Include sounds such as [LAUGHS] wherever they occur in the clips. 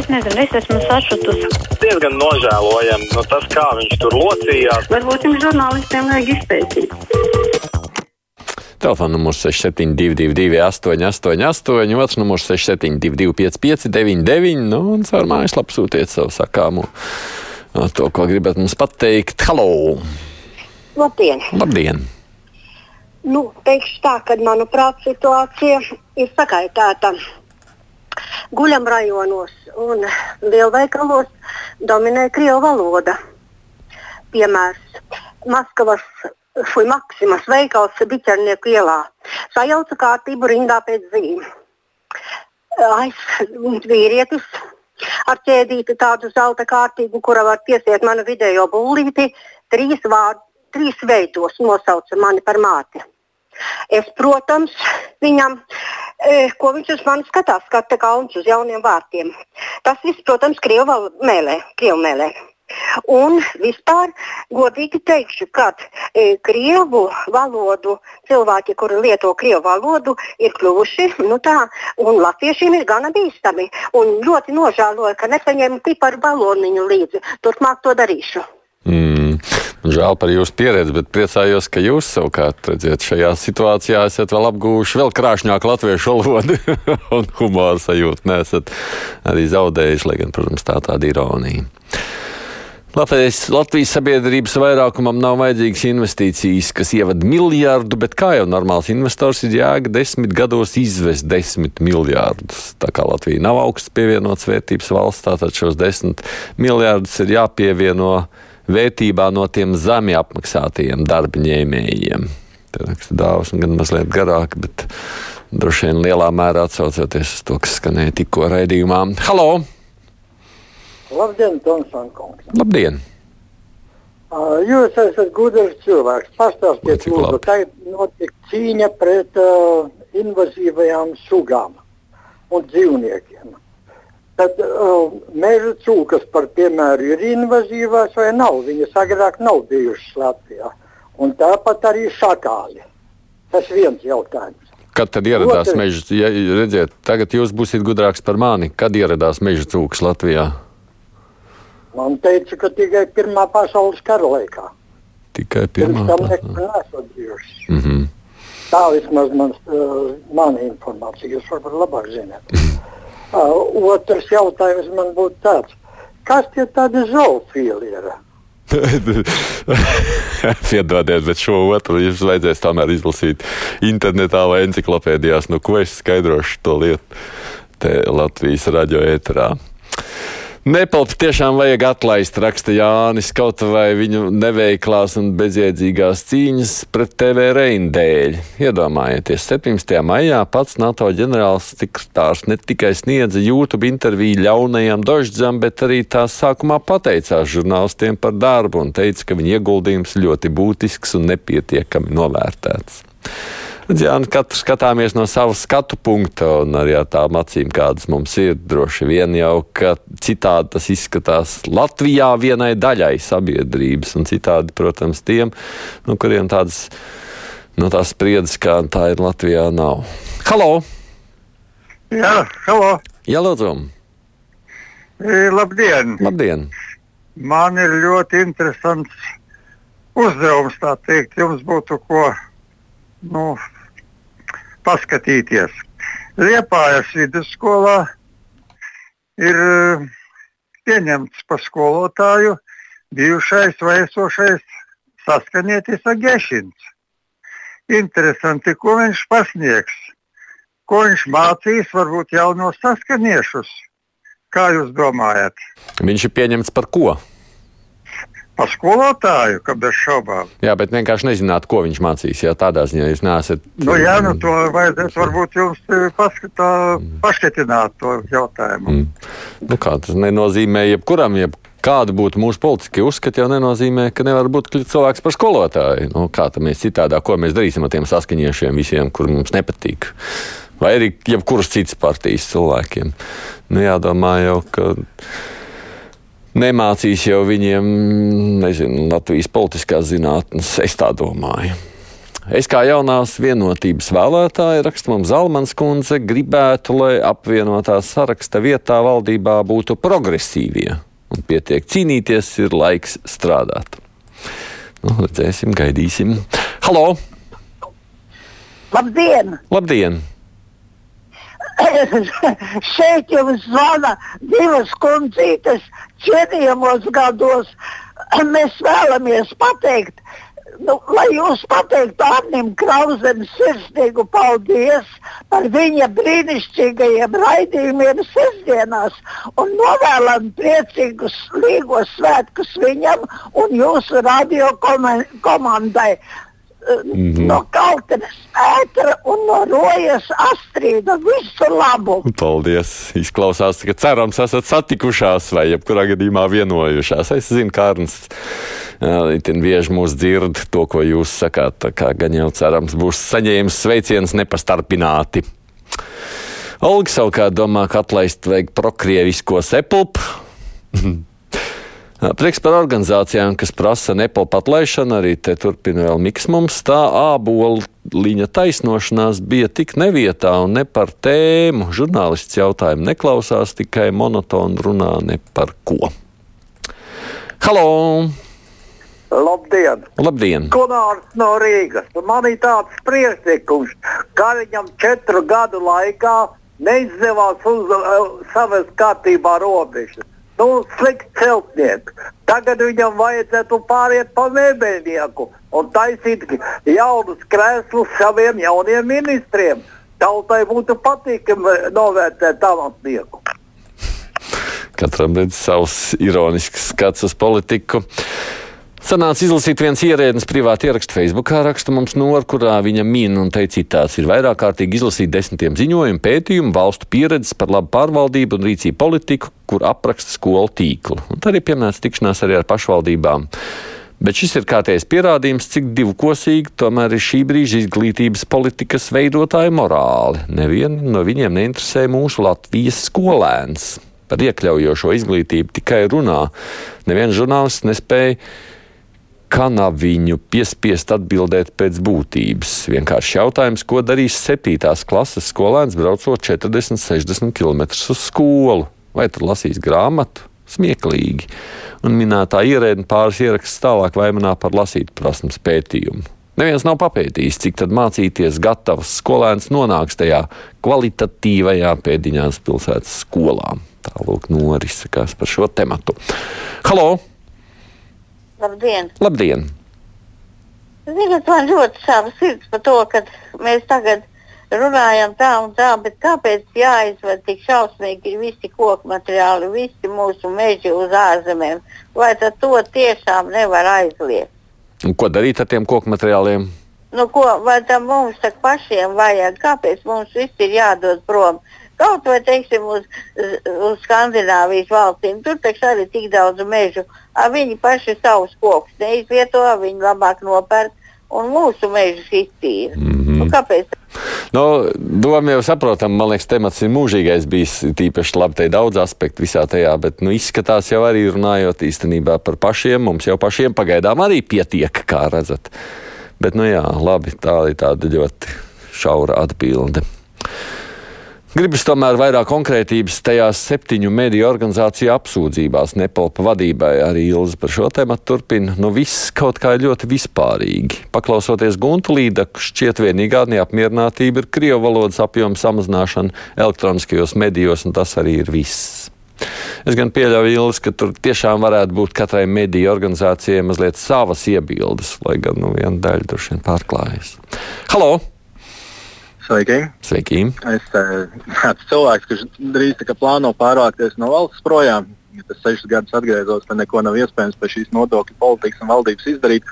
Es nezinu, es esmu sašutusi. Diezgan nožēlojami no tas, kā viņš tur locījās. Varbūt jums žurnālistiem vajag izpētīt. Telefona numurs 6722, 888, otrs numurs 672, 559, nu, un caur mājaslapu sūtiet savu sakāmu. To, ko gribat mums pateikt. Halo! Labdien! Labdien! Nu, teikšu tā, ka, manuprāt, situācija ir sakaitēta. Guļam rajonos un lielveikalos dominē krievu valoda. Piemērs Maskavas Fui Maksimas veikals Biķernieku ielā. Sajauca kārtību rindā pēc zīmēm. Aiz vīrietis ar ķēdīti tādu zelta kārtību, kura var piesiet manu vidējo būlīti, trīs, vārdu, trīs veidos nosauca mani par māti. Es, protams, viņam, ko viņš uz mani skatās, skata kauns uz jauniem vārtiem. Tas viss, protams, Krievu mēlē. Krievu mēlē. Un vispār godīgi teikšu, ka e, krievu valodu cilvēki, kuri lieto krievu valodu, ir kļuvuši nu tā, un latviešiem ir gana bīstami. Un ļoti nožēloju, ka nepaņēmu piparu baloniņu līdzi. Turpmāk to darīšu. Mm. Žēl par jūsu pieredzi, bet priecājos, ka jūs savukārt redziet, šajā situācijā esat vēl apgūši vēl krāšņāku latviešu valodu [LAUGHS] un humoru sajūtu. Nesat arī zaudējuši, lai gan, protams, tā tāda ironija. Latvijas, Latvijas sabiedrības vairākumam nav vajadzīgas investīcijas, kas ievada miljardu, bet kā jau normāls investors ir jēga desmit gados izvest desmit miljardus. Tā kā Latvija nav augsts pievienots vērtības valsts, tātad šos desmit miljardus ir jāpievieno vērtībā no tiem zemi apmaksātajiem darba ņēmējiem. Tā ir dāvana gan mazliet garāka, bet droši vien lielā mērā atsaucoties uz to, kas skanēja tikko raidījumā. Halo! Labdien, Tomsons kungs! Labdien! Uh, jūs esat gudrs cilvēks. Pastāstiet, lūdzu, kā notiek cīņa pret uh, invazīvajām sugām un dzīvniekiem. Tad uh, meža cūkas, par piemēru, ir invazīvās vai nav. Viņas agrāk nav bijušas Latvijā. Un tāpat arī šakāli. Tas viens jautājums. Kad tad ieradās Otrs... meža? Ja, redziet, tagad jūs būsiet gudrāks par mani. Kad ieradās meža cūkas Latvijā? Man teica, ka tikai Pirmā pasaules kara laikā. Tikai Pirmā pasaules kara laikā. Tā vismaz man, uh, mana informācija, jūs varbūt labāk zināt. [LAUGHS] Uh, otrs jautājums man būtu tāds, kas tie tādi zoofili ir? [LAUGHS] Piedodiet, bet šo otru jums vajadzēs tomēr izlasīt internetā vai enciklopēdijās, no ko es skaidrošu to lietu te Latvijas radio ēterā. Nepelpu tiešām vajag atlaist, raksta Jānis, kaut vai viņu neveiklās un bezjēdzīgās cīņas pret TV reinu dēļ. Iedomājieties, 17. maijā pats NATO ģenerālsekretārs ne tikai sniedza YouTube interviju ļaunajam Doždzam, bet arī tās sākumā pateicās žurnālistiem par darbu un teica, ka viņa ieguldījums ļoti būtisks un nepietiekami novērtēts. [LAUGHS] Jā, nu, katrs skatāmies no savas skatu punkta, un arī ar tām acīm, kādas mums ir. Droši vien jau, ka citādi tas izskatās Latvijā vienai daļai sabiedrības, un citādi, protams, tiem, nu, kuriem tādas, nu, tās spriedzes, kā tā ir Latvijā, nav. Halo! Jā, halo! Jā, lūdzu! E, labdien! Labdien! Man ir ļoti interesants uzdevums, tā teikt, jums būtu ko nu, paskatīties. Liepājas vidusskolā ir eh, pieņemts par skolotāju bijušais vai esošais saskanietis Agešins. Interesanti, ko viņš pasniegs, ko viņš mācīs varbūt jaunos saskaniešus. Kā jūs domājat? Viņš ir pieņemts par ko? Par skolotāju, ka bez šaubām. Jā, bet vienkārši nezināt, ko viņš mācīs. Jā, tādā ziņā jūs neesat. Nu, jā, nu, to vajadzēs varbūt jums e, paskatā, pašķetināt to jautājumu. Mm. Nu, kā tas nenozīmē jebkuram, jeb kāda būtu mūsu politiskie uzskati, jau nenozīmē, ka nevar būt cilvēks par skolotāju. Nu, kā tam mēs citādā, ko mēs darīsim ar tiem saskaņiešiem visiem, kur mums nepatīk. Vai arī jebkuras citas partijas cilvēkiem. Nu, jādomā jau, ka nemācīs jau viņiem, nezinu, Latvijas politiskās zinātnes. Es tā domāju. Es kā jaunās vienotības vēlētāja, raksta mums Zalmans kundze, gribētu, lai apvienotā saraksta vietā valdībā būtu progresīvie. Un pietiek cīnīties, ir laiks strādāt. Nu, redzēsim, gaidīsim. Halo! Labdien! Labdien! [LAUGHS] Šeit jums zvana divas kundzītes cienījamos gados. [CLEARS THROAT] Mēs vēlamies pateikt, nu, lai jūs pateiktu Annim Krausam sirsnīgu paldies par viņa brīnišķīgajiem raidījumiem sestdienās un novēlam priecīgus līgos svētkus viņam un jūsu radio komandai. Mm -hmm. no Kautenes ētra un no Rojas Astrīda. Visu labu! Paldies! Izklausās, ka cerams esat satikušās vai jebkurā gadījumā vienojušās. Es zinu, Kārns itin bieži mūs dzird to, ko jūs sakāt. Tā kā gan jau cerams būs saņēmis sveiciens nepastarpināti. Olga savukārt domā, ka atlaist vajag prokrievisko sepulpu. [LAUGHS] Prieks par organizācijām, kas prasa nepilnu atlaišanu, arī te turpina vēl miks mums. Tā āboliņa taisnošanās bija tik nevietā un ne par tēmu. Žurnālists jautājumu neklausās, tikai monotoni runā ne par ko. Halo! Labdien! Labdien. Gunārs no Rīgas. Man ir tāds priekšlikums, ka viņam četru gadu laikā neizdevās uz uh, savas kārtībā robežas nu, slikts celtnieks. Tagad viņam vajadzētu pāriet pa mēbelnieku un taisīt jaunus krēslus saviem jauniem ministriem. Tautai būtu patīkami novērtēt talantīgu. Katram redz savs ironisks skats uz politiku. Sanāca izlasīt viens ierēdnis privāti ierakstu Facebookā, raksta mums nor, kurā viņa min un teica citāts. Ir vairāk kārtīgi izlasīt desmitiem ziņojumu, pētījumu, valstu pieredzes par labu pārvaldību un rīcību politiku, kur apraksta skolu tīklu. Un tad ir piemērs tikšanās arī ar pašvaldībām. Bet šis ir kārtējs pierādījums, cik divkosīgi tomēr ir šī brīža izglītības politikas veidotāja morāli. Nevienu no viņiem neinteresē mūsu Latvijas skolēns. Par iekļaujošo izglītību tikai runā. Neviens žurnālists nespēja kanaviņu piespiest atbildēt pēc būtības. Vienkārši jautājums, ko darīs 7. klases skolēns braucot 40, 60 km uz skolu? Vai tad lasīs grāmatu? Smieklīgi. Un minētā ierēdna pāris ieraksts tālāk vaimanā par lasīt prasmes pētījumu. Neviens nav papētījis, cik tad mācīties gatavs skolēns nonāks tajā kvalitatīvajā pēdiņās pilsētas skolā. Tālūk norisakās par šo tematu. Halo! Labdien! Labdien. Ziniet, man ļoti sāp sirds par to, ka mēs tagad runājam tā un tā, bet kāpēc jāizved tik šausmīgi visi koku materiāli, visi mūsu meži uz ārzemēm? Vai tad to tiešām nevar aizliegt? Un ko darīt ar tiem koku materiāliem? Nu, ko, vai tam mums pašiem vajag? Kāpēc mums viss ir jādod prom? Kaut vai teiksim, uz, uz Skandināvijas valstīm, tur taču arī tik daudz mežu. Viņi paši savus kokus neizvieto, viņi labāk nopērk un mūsu mežus iztīra. Mm -hmm. nu, kāpēc? Nu, Doma jau saprotam, man liekas, temats ir mūžīgais bijis. Tīpaši labi, te ir daudz aspektu visā tajā, bet nu, izskatās jau arī runājot īstenībā par pašiem. Mums jau pašiem pagaidām arī pietiek, kā redzat. Bet, nu jā, labi, tā ir tāda ļoti šaura atbilde. Gribas tomēr vairāk konkrētības tajās septiņu mediju organizāciju apsūdzībās Nepalpa vadībai. Arī Ilza par šo tēmu turpina. Nu, viss kaut kā ir ļoti vispārīgi. Paklausoties Gunta Līdaku, šķiet vienīgā neapmierinātība ir Krievu valodas apjoma samazināšana elektroniskajos medijos, un tas arī ir viss. Es gan pieļauju, Ilis, ka tur tiešām varētu būt katrai mediju organizācijai mazliet savas iebildes, lai gan nu, viena daļa droši vien pārklājas. Halo! Sveiki! Sveiki. Es [LAUGHS] esmu uh, cilvēks, kurš drīz plāno pārvākties no valsts projām. Ja tas sešus gadus atgriezos, tad neko nav iespējams pie šīs nodokļu politikas un valdības izdarīt.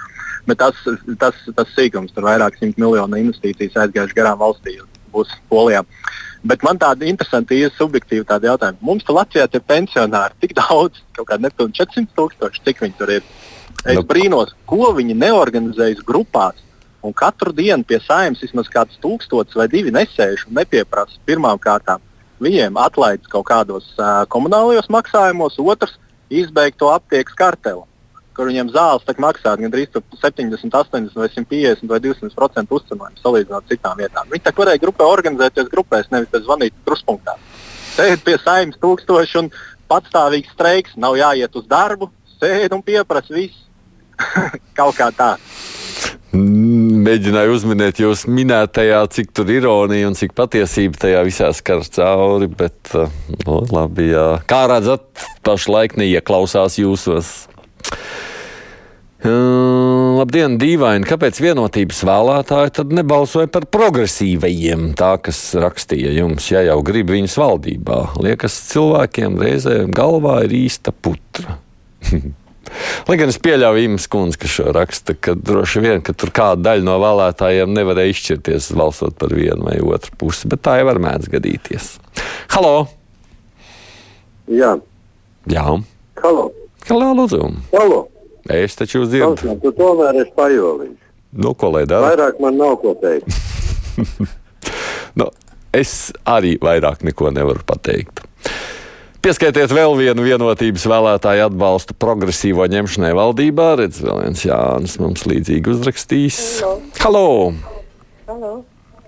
Bet tas, tas, tas sīkums, tur vairāk simt miljonu investīcijas aizgājuši garām valstī, būs Polijā. Bet man tāda interesanta, īsta subjektīva jautājuma. Mums Latvijā ir pensionāri tik daudz, kaut kādi nepilni 400 tūkstoši, cik viņi tur ir. Es nu, brīnos, ko viņi neorganizējas grupās Un katru dienu pie saimnes vismaz kāds tūkstotis vai divi nesēž un nepieprasa pirmām kārtām. Viņiem atlaides kaut kādos uh, komunālajos maksājumos, otrs izbeigt to aptiekas karteli. kur viņiem zāles tiek maksāta gandrīz 70, 80 vai 150 vai 200 procentu uzcenojums salīdzinot ar citām vietām. Viņi tā varēja grupē organizēties grupēs, nevis zvanīt kruspunktā. Sēž pie saimnes tūkstoši un patstāvīgs streiks, nav jāiet uz darbu, sēž un pieprasa visu. [LAUGHS] Kaut kā tā. Mēģināju uzminēt jūs minētajā, cik tur ir ironija un cik patiesība tajā visā skar cauri, bet, nu, labi, jā. Kā redzat, pašlaik neieklausās jūsos. Uh, labdien, dīvaini, kāpēc vienotības vēlētāji tad nebalsoja par progresīvajiem? Tā, kas rakstīja jums, ja jau grib viņus valdībā. Liekas, cilvēkiem reizēm galvā ir īsta putra. [LAUGHS] Lai gan es pieļauju Imants Kungs, kas šo raksta, ka droši vien, ka tur kāda daļa no vēlētājiem nevarēja izšķirties balsot par vienu vai otru pusi, bet tā jau var mēdz gadīties. Halo! Jā. Jā. Halo! Halo, lūdzu! Halo! Es taču jūs dzirdu. Klausām, tu tomēr esi pajolījis. Nu, ko lai dara? Vairāk man nav ko teikt. [LAUGHS] nu, es arī vairāk neko nevaru pateikt. Pieskaitiet vēl vienu vienotības vēlētāju atbalstu progresīvo ņemšanai valdībā. Redz, vēl viens Jānis mums līdzīgi uzrakstījis. Halo!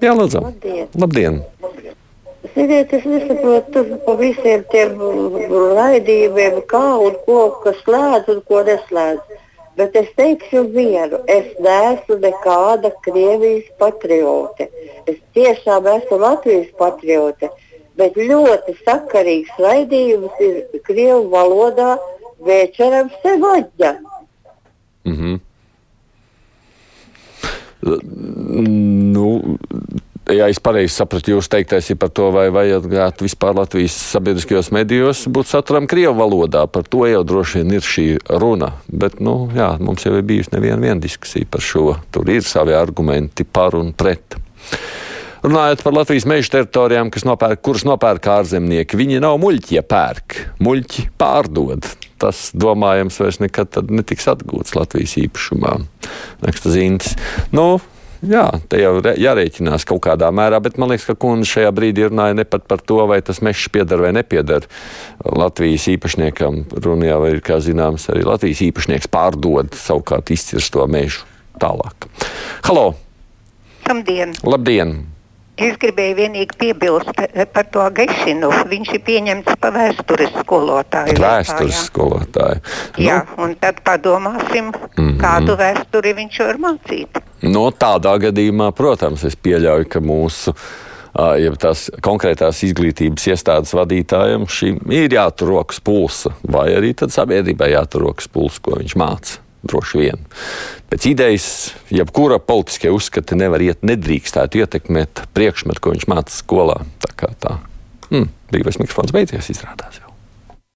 Jā, lūdzu! Labdien! Labdien. Ziniet, es nesaprotu pa visiem tiem raidījumiem, kā un ko, kas slēdz un ko neslēdz. Bet es teikšu vienu, es neesmu nekāda Krievijas patriote. Es tiešām esmu Latvijas patriote bet ļoti sakarīgs raidījums ir Krievu valodā Vēčeram Sevaģa. Mm -hmm. Nu, ja es pareizi sapratu, jūs teiktais ir par to, vai vajadzētu vispār Latvijas sabiedriskajos medijos būt saturam Krievu valodā. Par to jau droši vien ir šī runa. Bet, nu, jā, mums jau ir bijusi neviena diskusija par šo. Tur ir savi argumenti par un pret. Runājot par Latvijas meža teritorijām, nopērk, kuras nopērk ārzemnieki, viņi nav muļķi, ja pērk. Muļķi pārdod. Tas, domājams, vairs nekad netiks atgūts Latvijas īpašumā. Neksta zīmes. Nu, Jā, te jau jārēķinās kaut kādā mērā, bet man liekas, ka kundze šajā brīdī runāja ne pat par to, vai tas mežs pieder vai nepieder Latvijas īpašniekam. Runa jau ir, kā zināms, arī Latvijas īpašnieks pārdod savukārt izcirsto mežu tālāk. Halo! Labdien! Labdien! Es gribēju vienīgi piebilst eh, par to Gešinu. Viņš ir pieņemts par vēstures skolotāju. Vēstures skolotāju. Jā, nu, un tad padomāsim, mm -hmm. kādu vēsturi viņš var mācīt. No tādā gadījumā, protams, es pieļauju, ka mūsu ja tās konkrētās izglītības iestādes vadītājiem šim ir jātur rokas pulsa, vai arī tad sabiedrībai jātur rokas pulsa, ko viņš māca droši vien. Pēc idejas, jebkura politiskie uzskati nevar iet, nedrīkstētu ietekmēt priekšmetu, ko viņš mācās skolā. Tā kā tā. Hmm, brīvais mikrofons beidzies, izrādās. Jau.